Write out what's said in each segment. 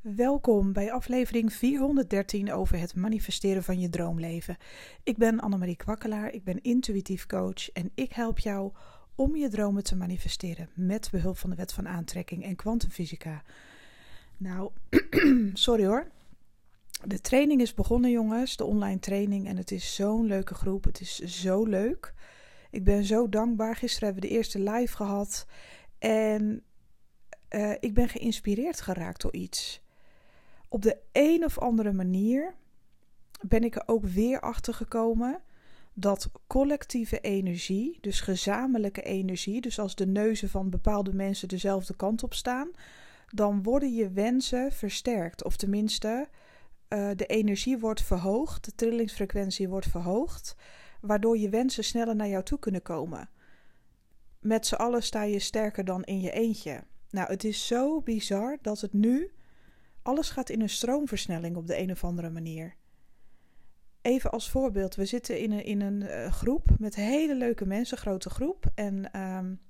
Welkom bij aflevering 413 over het manifesteren van je droomleven. Ik ben Annemarie Kwakkelaar, ik ben intuïtief coach en ik help jou om je dromen te manifesteren met behulp van de wet van aantrekking en kwantumfysica. Nou, sorry hoor. De training is begonnen, jongens, de online training en het is zo'n leuke groep. Het is zo leuk. Ik ben zo dankbaar. Gisteren hebben we de eerste live gehad en uh, ik ben geïnspireerd geraakt door iets op de een of andere manier ben ik er ook weer achter gekomen dat collectieve energie, dus gezamenlijke energie, dus als de neuzen van bepaalde mensen dezelfde kant op staan, dan worden je wensen versterkt. Of tenminste, uh, de energie wordt verhoogd, de trillingsfrequentie wordt verhoogd, waardoor je wensen sneller naar jou toe kunnen komen. Met z'n allen sta je sterker dan in je eentje. Nou, het is zo bizar dat het nu alles gaat in een stroomversnelling op de een of andere manier. Even als voorbeeld, we zitten in een, in een uh, groep met hele leuke mensen, grote groep. En um,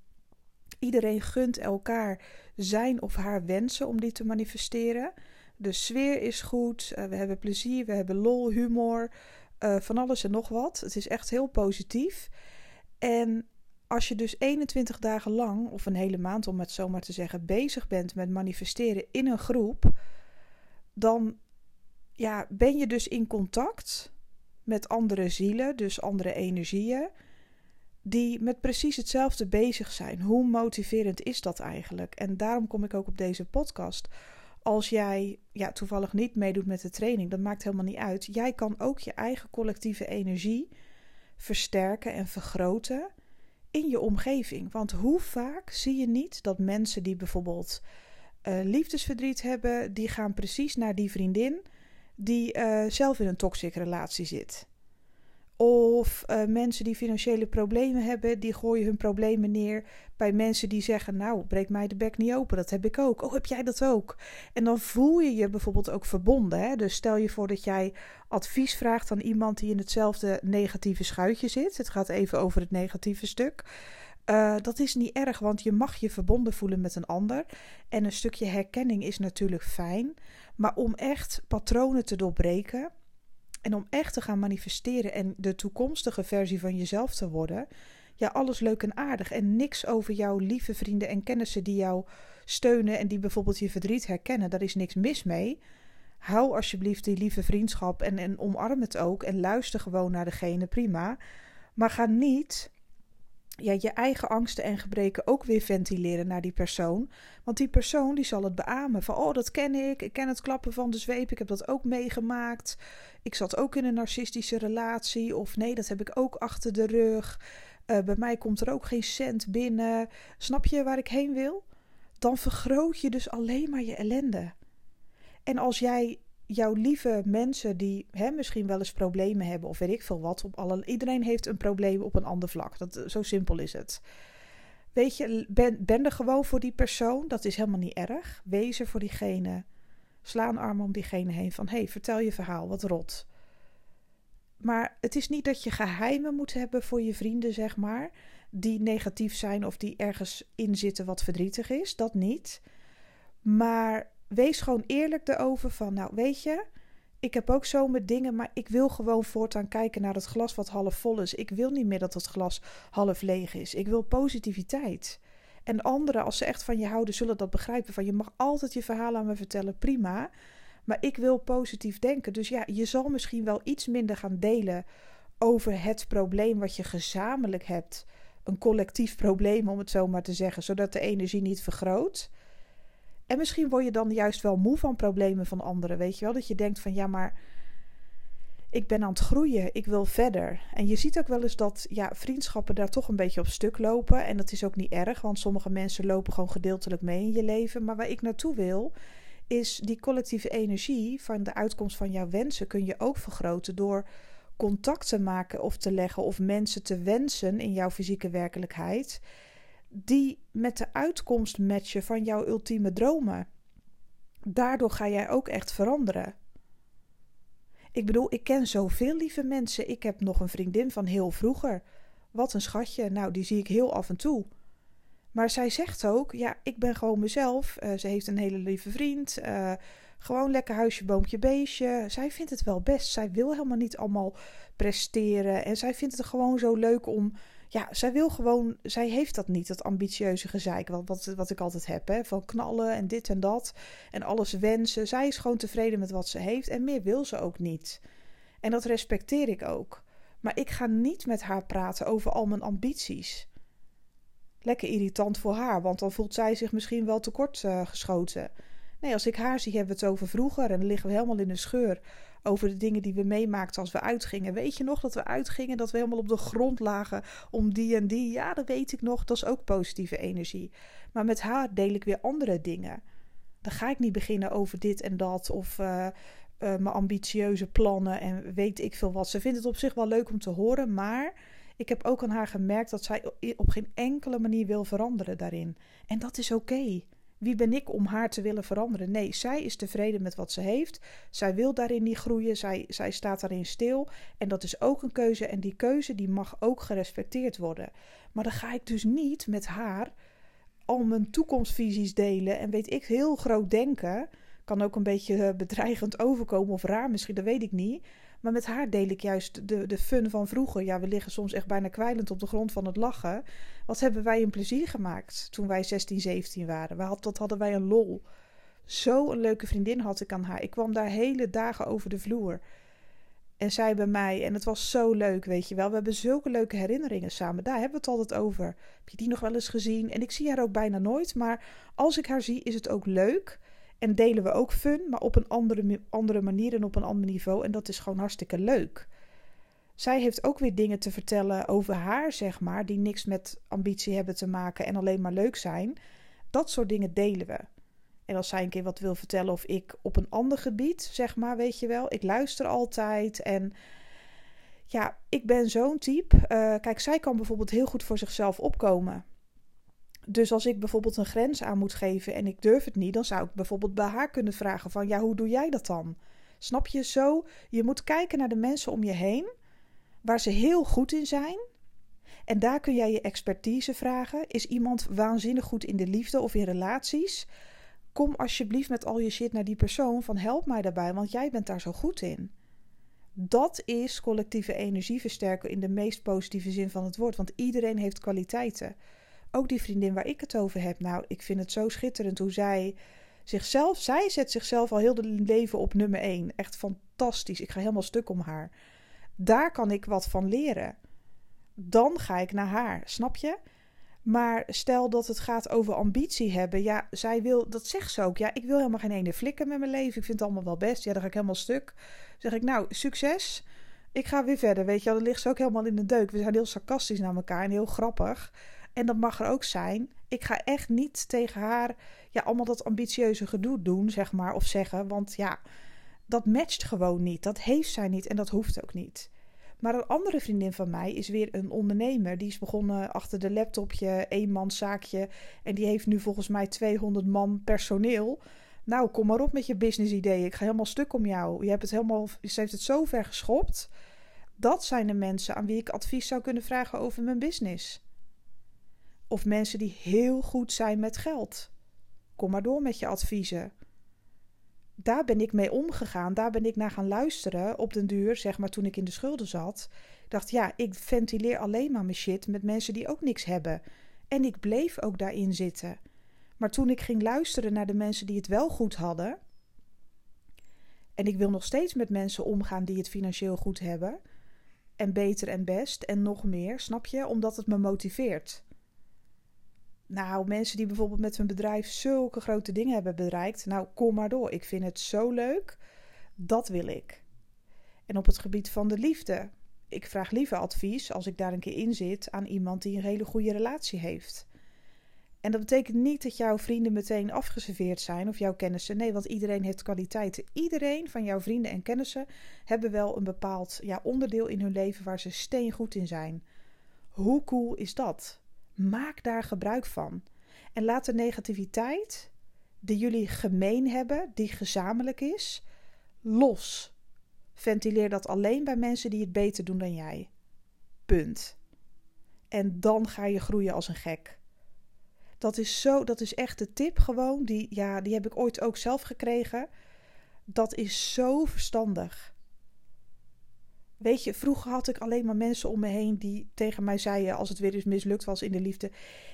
iedereen gunt elkaar zijn of haar wensen om die te manifesteren. De sfeer is goed, uh, we hebben plezier, we hebben lol, humor, uh, van alles en nog wat. Het is echt heel positief. En als je dus 21 dagen lang, of een hele maand om het zo maar te zeggen, bezig bent met manifesteren in een groep, dan ja, ben je dus in contact met andere zielen, dus andere energieën, die met precies hetzelfde bezig zijn. Hoe motiverend is dat eigenlijk? En daarom kom ik ook op deze podcast. Als jij ja, toevallig niet meedoet met de training, dat maakt helemaal niet uit. Jij kan ook je eigen collectieve energie versterken en vergroten in je omgeving. Want hoe vaak zie je niet dat mensen die bijvoorbeeld uh, liefdesverdriet hebben, die gaan precies naar die vriendin die uh, zelf in een toxic relatie zit. Of uh, mensen die financiële problemen hebben, die gooien hun problemen neer bij mensen die zeggen: Nou, breek mij de bek niet open, dat heb ik ook. Oh, heb jij dat ook? En dan voel je je bijvoorbeeld ook verbonden. Hè? Dus stel je voor dat jij advies vraagt aan iemand die in hetzelfde negatieve schuitje zit. Het gaat even over het negatieve stuk. Uh, dat is niet erg, want je mag je verbonden voelen met een ander. En een stukje herkenning is natuurlijk fijn. Maar om echt patronen te doorbreken en om echt te gaan manifesteren en de toekomstige versie van jezelf te worden. Ja, alles leuk en aardig. En niks over jouw lieve vrienden en kennissen die jou steunen en die bijvoorbeeld je verdriet herkennen. Daar is niks mis mee. Hou alsjeblieft die lieve vriendschap en, en omarm het ook. En luister gewoon naar degene, prima. Maar ga niet ja, je eigen angsten en gebreken ook weer ventileren naar die persoon. Want die persoon die zal het beamen van, oh dat ken ik, ik ken het klappen van de zweep, ik heb dat ook meegemaakt. Ik zat ook in een narcistische relatie of nee, dat heb ik ook achter de rug. Uh, bij mij komt er ook geen cent binnen. Snap je waar ik heen wil? Dan vergroot je dus alleen maar je ellende. En als jij jouw lieve mensen die hè, misschien wel eens problemen hebben of weet ik veel wat. Op alle, iedereen heeft een probleem op een ander vlak. Dat, zo simpel is het. Weet je, ben, ben er gewoon voor die persoon. Dat is helemaal niet erg. Wees er voor diegene. Sla een arm om diegene heen van... hey, vertel je verhaal, wat rot. Maar het is niet dat je geheimen moet hebben voor je vrienden, zeg maar... die negatief zijn of die ergens in zitten wat verdrietig is. Dat niet. Maar wees gewoon eerlijk erover van, nou weet je, ik heb ook zo met dingen, maar ik wil gewoon voortaan kijken naar het glas wat half vol is. Ik wil niet meer dat het glas half leeg is. Ik wil positiviteit. En anderen, als ze echt van je houden, zullen dat begrijpen. Van je mag altijd je verhaal aan me vertellen, prima. Maar ik wil positief denken. Dus ja, je zal misschien wel iets minder gaan delen over het probleem wat je gezamenlijk hebt. Een collectief probleem, om het zo maar te zeggen, zodat de energie niet vergroot. En misschien word je dan juist wel moe van problemen van anderen. Weet je wel? Dat je denkt van ja, maar ik ben aan het groeien. Ik wil verder. En je ziet ook wel eens dat ja, vriendschappen daar toch een beetje op stuk lopen. En dat is ook niet erg, want sommige mensen lopen gewoon gedeeltelijk mee in je leven. Maar waar ik naartoe wil, is die collectieve energie van de uitkomst van jouw wensen kun je ook vergroten door contact te maken of te leggen of mensen te wensen in jouw fysieke werkelijkheid die met de uitkomst matchen van jouw ultieme dromen. Daardoor ga jij ook echt veranderen. Ik bedoel, ik ken zoveel lieve mensen. Ik heb nog een vriendin van heel vroeger. Wat een schatje. Nou, die zie ik heel af en toe. Maar zij zegt ook: ja, ik ben gewoon mezelf. Uh, ze heeft een hele lieve vriend. Uh, gewoon lekker huisje, boompje, beestje. Zij vindt het wel best. Zij wil helemaal niet allemaal presteren. En zij vindt het gewoon zo leuk om. Ja, zij wil gewoon. Zij heeft dat niet, dat ambitieuze gezeik. Wat, wat, wat ik altijd heb. Hè? Van knallen en dit en dat. En alles wensen. Zij is gewoon tevreden met wat ze heeft. En meer wil ze ook niet. En dat respecteer ik ook. Maar ik ga niet met haar praten over al mijn ambities. Lekker irritant voor haar, want dan voelt zij zich misschien wel tekort uh, geschoten. Nee, als ik haar zie, hebben we het over vroeger. En dan liggen we helemaal in de scheur over de dingen die we meemaakten als we uitgingen. Weet je nog dat we uitgingen, dat we helemaal op de grond lagen om die en die? Ja, dat weet ik nog. Dat is ook positieve energie. Maar met haar deel ik weer andere dingen. Dan ga ik niet beginnen over dit en dat of uh, uh, mijn ambitieuze plannen en weet ik veel wat. Ze vindt het op zich wel leuk om te horen, maar ik heb ook aan haar gemerkt dat zij op geen enkele manier wil veranderen daarin. En dat is oké. Wie ben ik om haar te willen veranderen? Nee, zij is tevreden met wat ze heeft. Zij wil daarin niet groeien. Zij, zij staat daarin stil. En dat is ook een keuze. En die keuze die mag ook gerespecteerd worden. Maar dan ga ik dus niet met haar al mijn toekomstvisies delen. En weet ik, heel groot denken. Kan ook een beetje eh, bedreigend overkomen of raar misschien, dat weet ik niet. Maar met haar deel ik juist de, de fun van vroeger. Ja, we liggen soms echt bijna kwijlend op de grond van het lachen. Wat hebben wij een plezier gemaakt toen wij 16, 17 waren? We had, dat hadden wij een lol. Zo een leuke vriendin had ik aan haar. Ik kwam daar hele dagen over de vloer. En zij bij mij. En het was zo leuk, weet je wel. We hebben zulke leuke herinneringen samen. Daar hebben we het altijd over. Heb je die nog wel eens gezien? En ik zie haar ook bijna nooit. Maar als ik haar zie, is het ook leuk. En delen we ook fun, maar op een andere, andere manier en op een ander niveau. En dat is gewoon hartstikke leuk. Zij heeft ook weer dingen te vertellen over haar, zeg maar, die niks met ambitie hebben te maken en alleen maar leuk zijn. Dat soort dingen delen we. En als zij een keer wat wil vertellen of ik op een ander gebied, zeg maar, weet je wel, ik luister altijd en ja, ik ben zo'n type. Uh, kijk, zij kan bijvoorbeeld heel goed voor zichzelf opkomen. Dus als ik bijvoorbeeld een grens aan moet geven en ik durf het niet, dan zou ik bijvoorbeeld bij haar kunnen vragen van ja, hoe doe jij dat dan? Snap je zo? Je moet kijken naar de mensen om je heen waar ze heel goed in zijn. En daar kun jij je expertise vragen. Is iemand waanzinnig goed in de liefde of in relaties? Kom alsjeblieft met al je shit naar die persoon van help mij daarbij, want jij bent daar zo goed in. Dat is collectieve energie versterken in de meest positieve zin van het woord, want iedereen heeft kwaliteiten. Ook die vriendin waar ik het over heb. Nou, ik vind het zo schitterend hoe zij zichzelf. Zij zet zichzelf al heel de leven op nummer 1. Echt fantastisch. Ik ga helemaal stuk om haar. Daar kan ik wat van leren. Dan ga ik naar haar, snap je? Maar stel dat het gaat over ambitie hebben. Ja, zij wil, dat zegt ze ook. Ja, ik wil helemaal geen ene flikker met mijn leven. Ik vind het allemaal wel best. Ja, dan ga ik helemaal stuk. zeg ik, nou, succes. Ik ga weer verder. Weet je, dan ligt ze ook helemaal in de deuk. We zijn heel sarcastisch naar elkaar en heel grappig. En dat mag er ook zijn. Ik ga echt niet tegen haar ja, allemaal dat ambitieuze gedoe doen, zeg maar, of zeggen. Want ja, dat matcht gewoon niet. Dat heeft zij niet en dat hoeft ook niet. Maar een andere vriendin van mij is weer een ondernemer. Die is begonnen achter de laptopje, eenmanszaakje. En die heeft nu volgens mij 200 man personeel. Nou, kom maar op met je business ideeën. Ik ga helemaal stuk om jou. Je hebt het helemaal, ze heeft het zo ver geschopt. Dat zijn de mensen aan wie ik advies zou kunnen vragen over mijn business. Of mensen die heel goed zijn met geld. Kom maar door met je adviezen. Daar ben ik mee omgegaan. Daar ben ik naar gaan luisteren op den duur, zeg maar toen ik in de schulden zat. Ik dacht, ja, ik ventileer alleen maar mijn shit met mensen die ook niks hebben. En ik bleef ook daarin zitten. Maar toen ik ging luisteren naar de mensen die het wel goed hadden. En ik wil nog steeds met mensen omgaan die het financieel goed hebben. En beter en best en nog meer, snap je? Omdat het me motiveert. Nou, mensen die bijvoorbeeld met hun bedrijf zulke grote dingen hebben bereikt. Nou, kom maar door. Ik vind het zo leuk. Dat wil ik. En op het gebied van de liefde. Ik vraag liever advies als ik daar een keer in zit aan iemand die een hele goede relatie heeft. En dat betekent niet dat jouw vrienden meteen afgeserveerd zijn of jouw kennissen. Nee, want iedereen heeft kwaliteiten. Iedereen van jouw vrienden en kennissen hebben wel een bepaald ja, onderdeel in hun leven waar ze steengoed in zijn. Hoe cool is dat? Maak daar gebruik van. En laat de negativiteit die jullie gemeen hebben, die gezamenlijk is, los. Ventileer dat alleen bij mensen die het beter doen dan jij. Punt. En dan ga je groeien als een gek. Dat is zo, dat is echt de tip gewoon. Die, ja, die heb ik ooit ook zelf gekregen. Dat is zo verstandig. Weet je, vroeger had ik alleen maar mensen om me heen die tegen mij zeiden als het weer eens mislukt was in de liefde.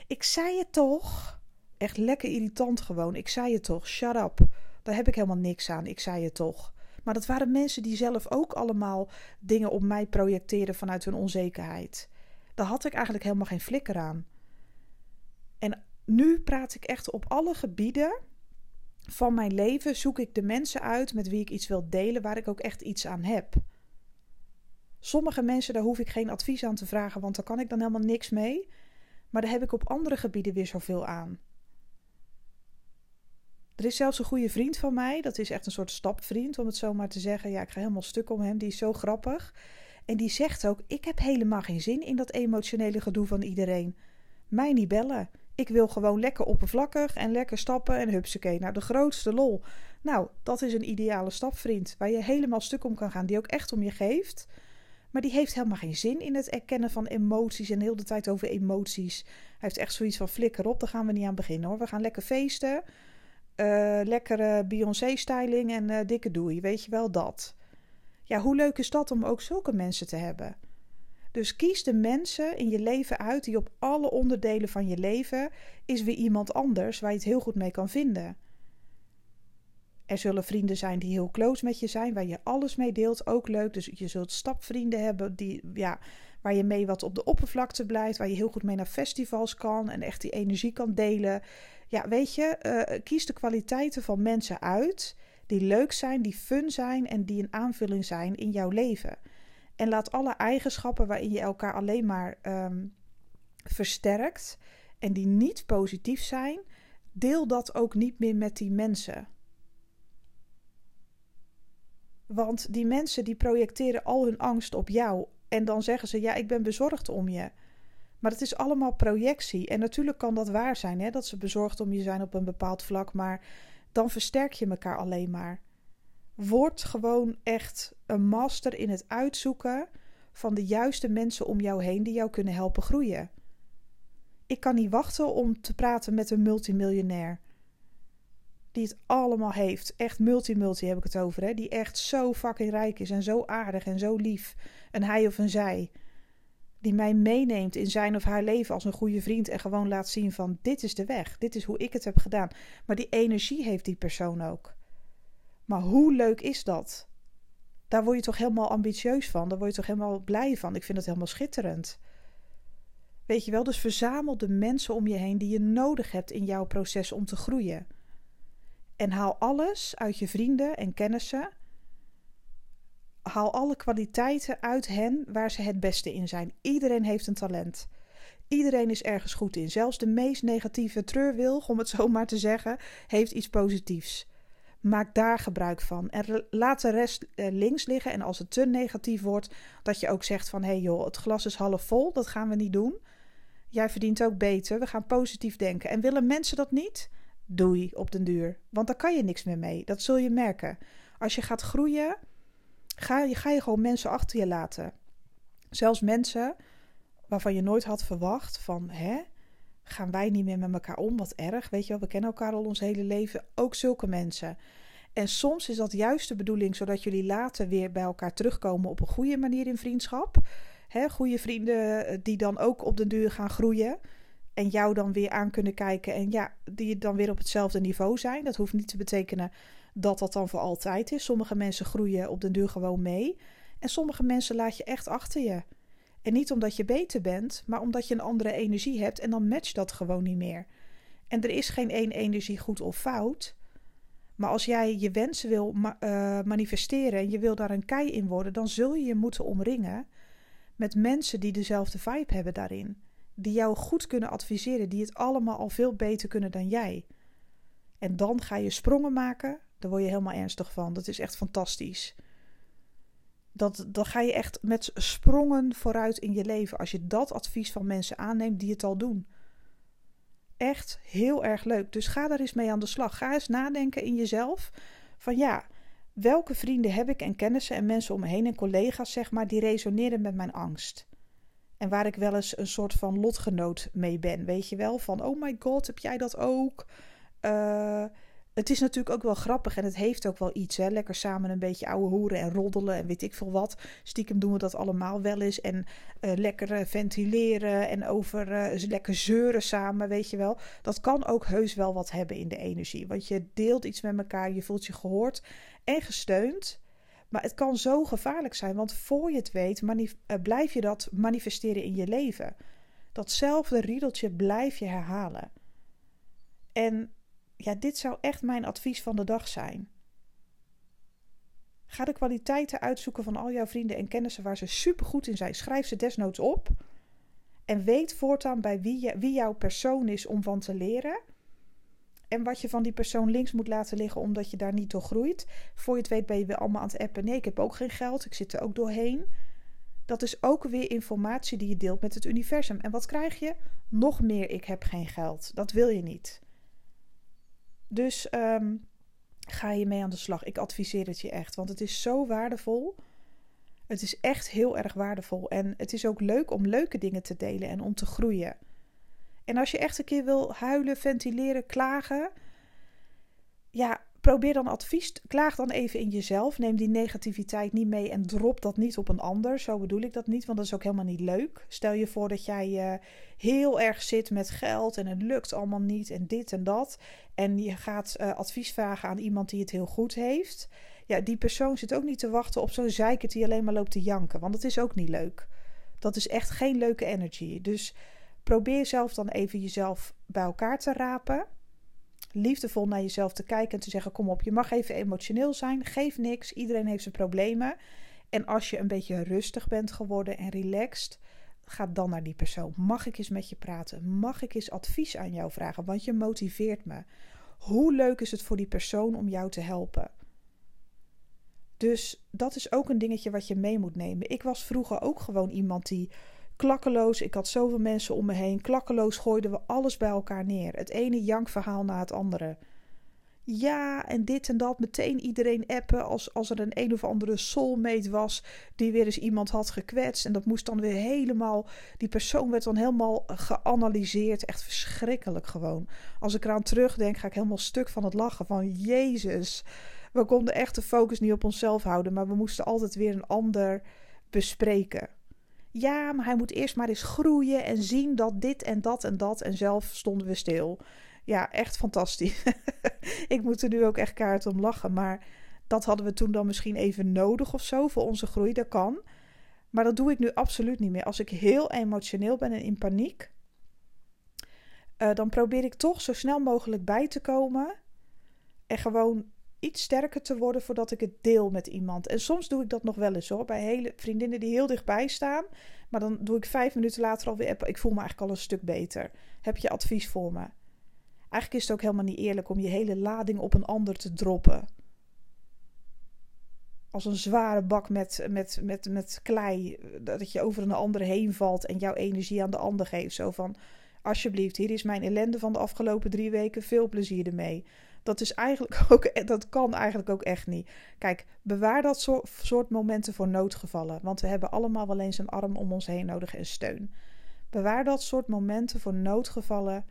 Ik zei het toch. Echt lekker irritant gewoon. Ik zei het toch. Shut up. Daar heb ik helemaal niks aan. Ik zei het toch. Maar dat waren mensen die zelf ook allemaal dingen op mij projecteerden vanuit hun onzekerheid. Daar had ik eigenlijk helemaal geen flikker aan. En nu praat ik echt op alle gebieden van mijn leven. Zoek ik de mensen uit met wie ik iets wil delen, waar ik ook echt iets aan heb. Sommige mensen, daar hoef ik geen advies aan te vragen, want daar kan ik dan helemaal niks mee. Maar daar heb ik op andere gebieden weer zoveel aan. Er is zelfs een goede vriend van mij. Dat is echt een soort stapvriend, om het zo maar te zeggen. Ja, ik ga helemaal stuk om hem. Die is zo grappig. En die zegt ook: Ik heb helemaal geen zin in dat emotionele gedoe van iedereen. Mij niet bellen. Ik wil gewoon lekker oppervlakkig en lekker stappen en hupsakee. Nou, de grootste lol. Nou, dat is een ideale stapvriend. Waar je helemaal stuk om kan gaan. Die ook echt om je geeft. Maar die heeft helemaal geen zin in het erkennen van emoties en heel de tijd over emoties. Hij heeft echt zoiets van flikker op, daar gaan we niet aan beginnen hoor. We gaan lekker feesten. Uh, lekkere Beyoncé-styling en uh, dikke doei, weet je wel dat. Ja, hoe leuk is dat om ook zulke mensen te hebben? Dus kies de mensen in je leven uit die op alle onderdelen van je leven is weer iemand anders waar je het heel goed mee kan vinden. Er zullen vrienden zijn die heel close met je zijn, waar je alles mee deelt, ook leuk. Dus je zult stapvrienden hebben die, ja, waar je mee wat op de oppervlakte blijft, waar je heel goed mee naar festivals kan en echt die energie kan delen. Ja, weet je, uh, kies de kwaliteiten van mensen uit die leuk zijn, die fun zijn en die een aanvulling zijn in jouw leven. En laat alle eigenschappen waarin je elkaar alleen maar um, versterkt en die niet positief zijn, deel dat ook niet meer met die mensen. Want die mensen die projecteren al hun angst op jou en dan zeggen ze ja, ik ben bezorgd om je. Maar het is allemaal projectie. En natuurlijk kan dat waar zijn, hè, dat ze bezorgd om je zijn op een bepaald vlak, maar dan versterk je elkaar alleen maar. Word gewoon echt een master in het uitzoeken van de juiste mensen om jou heen die jou kunnen helpen groeien. Ik kan niet wachten om te praten met een multimiljonair. Die het allemaal heeft. Echt multi-multi heb ik het over. Hè? Die echt zo fucking rijk is en zo aardig en zo lief. Een hij of een zij die mij meeneemt in zijn of haar leven als een goede vriend en gewoon laat zien van dit is de weg, dit is hoe ik het heb gedaan. Maar die energie heeft die persoon ook. Maar hoe leuk is dat? Daar word je toch helemaal ambitieus van, daar word je toch helemaal blij van. Ik vind het helemaal schitterend. Weet je wel, dus verzamel de mensen om je heen die je nodig hebt in jouw proces om te groeien. En haal alles uit je vrienden en kennissen haal alle kwaliteiten uit hen waar ze het beste in zijn. Iedereen heeft een talent. Iedereen is ergens goed in. Zelfs de meest negatieve treurwilg, om het zo maar te zeggen, heeft iets positiefs. Maak daar gebruik van. En laat de rest eh, links liggen. En als het te negatief wordt, dat je ook zegt van... hé hey joh, het glas is half vol, dat gaan we niet doen. Jij verdient ook beter, we gaan positief denken. En willen mensen dat niet? Doei op den duur. Want daar kan je niks meer mee. Dat zul je merken. Als je gaat groeien ga je, ga je gewoon mensen achter je laten. Zelfs mensen waarvan je nooit had verwacht van, hè, gaan wij niet meer met elkaar om? Wat erg, weet je wel, we kennen elkaar al ons hele leven. Ook zulke mensen. En soms is dat juist de bedoeling, zodat jullie later weer bij elkaar terugkomen op een goede manier in vriendschap. Hè, goede vrienden eh, die dan ook op de duur gaan groeien. En jou dan weer aan kunnen kijken. En ja, die dan weer op hetzelfde niveau zijn. Dat hoeft niet te betekenen dat dat dan voor altijd is. Sommige mensen groeien op den duur gewoon mee. En sommige mensen laat je echt achter je. En niet omdat je beter bent, maar omdat je een andere energie hebt en dan matcht dat gewoon niet meer. En er is geen één energie goed of fout. Maar als jij je wensen wil uh, manifesteren en je wil daar een kei in worden, dan zul je je moeten omringen met mensen die dezelfde vibe hebben daarin. Die jou goed kunnen adviseren, die het allemaal al veel beter kunnen dan jij. En dan ga je sprongen maken daar word je helemaal ernstig van. Dat is echt fantastisch. Dat, dan ga je echt met sprongen vooruit in je leven als je dat advies van mensen aanneemt die het al doen. Echt heel erg leuk. Dus ga daar eens mee aan de slag. Ga eens nadenken in jezelf van ja, welke vrienden heb ik en kennissen en mensen om me heen en collega's zeg maar die resoneren met mijn angst. En waar ik wel eens een soort van lotgenoot mee ben. Weet je wel? Van oh my god, heb jij dat ook? Uh, het is natuurlijk ook wel grappig en het heeft ook wel iets. Hè? Lekker samen een beetje ouwe hoeren en roddelen en weet ik veel wat. Stiekem doen we dat allemaal wel eens. En uh, lekker uh, ventileren en over uh, lekker zeuren samen, weet je wel. Dat kan ook heus wel wat hebben in de energie. Want je deelt iets met elkaar, je voelt je gehoord en gesteund. Maar het kan zo gevaarlijk zijn, want voor je het weet blijf je dat manifesteren in je leven. Datzelfde riedeltje blijf je herhalen. En ja, dit zou echt mijn advies van de dag zijn. Ga de kwaliteiten uitzoeken van al jouw vrienden en kennissen waar ze supergoed in zijn. Schrijf ze desnoods op. En weet voortaan bij wie, je, wie jouw persoon is om van te leren. En wat je van die persoon links moet laten liggen omdat je daar niet door groeit. Voor je het weet ben je weer allemaal aan het appen. Nee, ik heb ook geen geld. Ik zit er ook doorheen. Dat is ook weer informatie die je deelt met het universum. En wat krijg je? Nog meer ik heb geen geld. Dat wil je niet. Dus um, ga je mee aan de slag. Ik adviseer het je echt, want het is zo waardevol. Het is echt heel erg waardevol. En het is ook leuk om leuke dingen te delen en om te groeien. En als je echt een keer wil huilen, ventileren, klagen. Ja, probeer dan advies. Klaag dan even in jezelf. Neem die negativiteit niet mee en drop dat niet op een ander. Zo bedoel ik dat niet, want dat is ook helemaal niet leuk. Stel je voor dat jij uh, heel erg zit met geld en het lukt allemaal niet en dit en dat. En je gaat uh, advies vragen aan iemand die het heel goed heeft. Ja, die persoon zit ook niet te wachten op zo'n zeiker die alleen maar loopt te janken. Want dat is ook niet leuk. Dat is echt geen leuke energy. Dus probeer zelf dan even jezelf bij elkaar te rapen liefdevol naar jezelf te kijken en te zeggen: Kom op, je mag even emotioneel zijn. Geef niks. Iedereen heeft zijn problemen. En als je een beetje rustig bent geworden en relaxed, ga dan naar die persoon. Mag ik eens met je praten? Mag ik eens advies aan jou vragen? Want je motiveert me. Hoe leuk is het voor die persoon om jou te helpen? Dus dat is ook een dingetje wat je mee moet nemen. Ik was vroeger ook gewoon iemand die klakkeloos. Ik had zoveel mensen om me heen. Klakkeloos gooiden we alles bij elkaar neer. Het ene jankverhaal na het andere. Ja, en dit en dat. Meteen iedereen appen als, als er een een of andere soulmate was die weer eens iemand had gekwetst. En dat moest dan weer helemaal. Die persoon werd dan helemaal geanalyseerd. Echt verschrikkelijk gewoon. Als ik eraan terugdenk, ga ik helemaal stuk van het lachen. Van Jezus. We konden echt de focus niet op onszelf houden, maar we moesten altijd weer een ander bespreken. Ja, maar hij moet eerst maar eens groeien en zien dat dit en dat en dat. En zelf stonden we stil. Ja, echt fantastisch. ik moet er nu ook echt kaart om lachen. Maar dat hadden we toen dan misschien even nodig of zo voor onze groei. Dat kan. Maar dat doe ik nu absoluut niet meer. Als ik heel emotioneel ben en in paniek, uh, dan probeer ik toch zo snel mogelijk bij te komen. En gewoon iets sterker te worden voordat ik het deel met iemand. En soms doe ik dat nog wel eens hoor. Bij hele vriendinnen die heel dichtbij staan. Maar dan doe ik vijf minuten later alweer appen. Ik voel me eigenlijk al een stuk beter. Heb je advies voor me? Eigenlijk is het ook helemaal niet eerlijk om je hele lading op een ander te droppen. Als een zware bak met, met, met, met klei. Dat je over een ander heen valt en jouw energie aan de ander geeft. Zo van: Alsjeblieft, hier is mijn ellende van de afgelopen drie weken. Veel plezier ermee. Dat is eigenlijk ook, dat kan eigenlijk ook echt niet. Kijk, bewaar dat soort, momenten voor noodgevallen. Want we hebben allemaal wel eens een arm om ons heen nodig en steun. Bewaar dat soort momenten voor noodgevallen.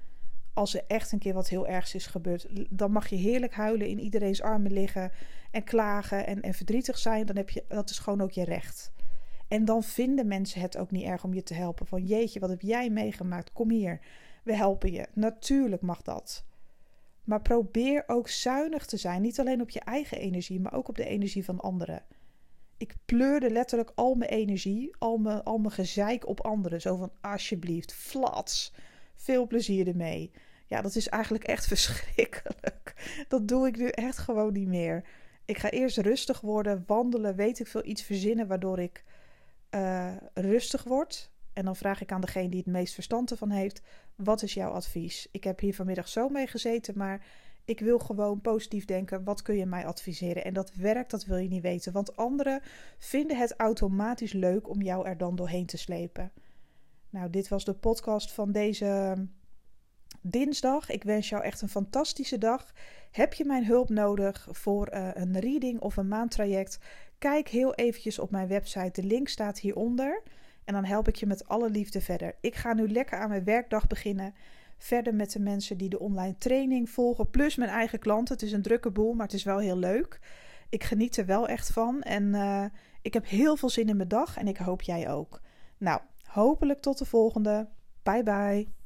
Als er echt een keer wat heel ergs is gebeurd, dan mag je heerlijk huilen in iedereen's armen liggen en klagen en, en verdrietig zijn. Dan heb je, dat is gewoon ook je recht. En dan vinden mensen het ook niet erg om je te helpen. Van jeetje, wat heb jij meegemaakt? Kom hier, we helpen je. Natuurlijk mag dat. Maar probeer ook zuinig te zijn. Niet alleen op je eigen energie, maar ook op de energie van anderen. Ik pleurde letterlijk al mijn energie, al mijn, al mijn gezeik op anderen. Zo van alsjeblieft, flats. Veel plezier ermee. Ja, dat is eigenlijk echt verschrikkelijk. Dat doe ik nu echt gewoon niet meer. Ik ga eerst rustig worden, wandelen, weet ik veel, iets verzinnen waardoor ik uh, rustig word. En dan vraag ik aan degene die het meest verstand ervan heeft: wat is jouw advies? Ik heb hier vanmiddag zo mee gezeten, maar ik wil gewoon positief denken. Wat kun je mij adviseren? En dat werkt, dat wil je niet weten. Want anderen vinden het automatisch leuk om jou er dan doorheen te slepen. Nou, dit was de podcast van deze dinsdag. Ik wens jou echt een fantastische dag. Heb je mijn hulp nodig voor uh, een reading of een maandtraject? Kijk heel eventjes op mijn website. De link staat hieronder. En dan help ik je met alle liefde verder. Ik ga nu lekker aan mijn werkdag beginnen. Verder met de mensen die de online training volgen. Plus mijn eigen klanten. Het is een drukke boel, maar het is wel heel leuk. Ik geniet er wel echt van. En uh, ik heb heel veel zin in mijn dag. En ik hoop jij ook. Nou, hopelijk tot de volgende. Bye bye.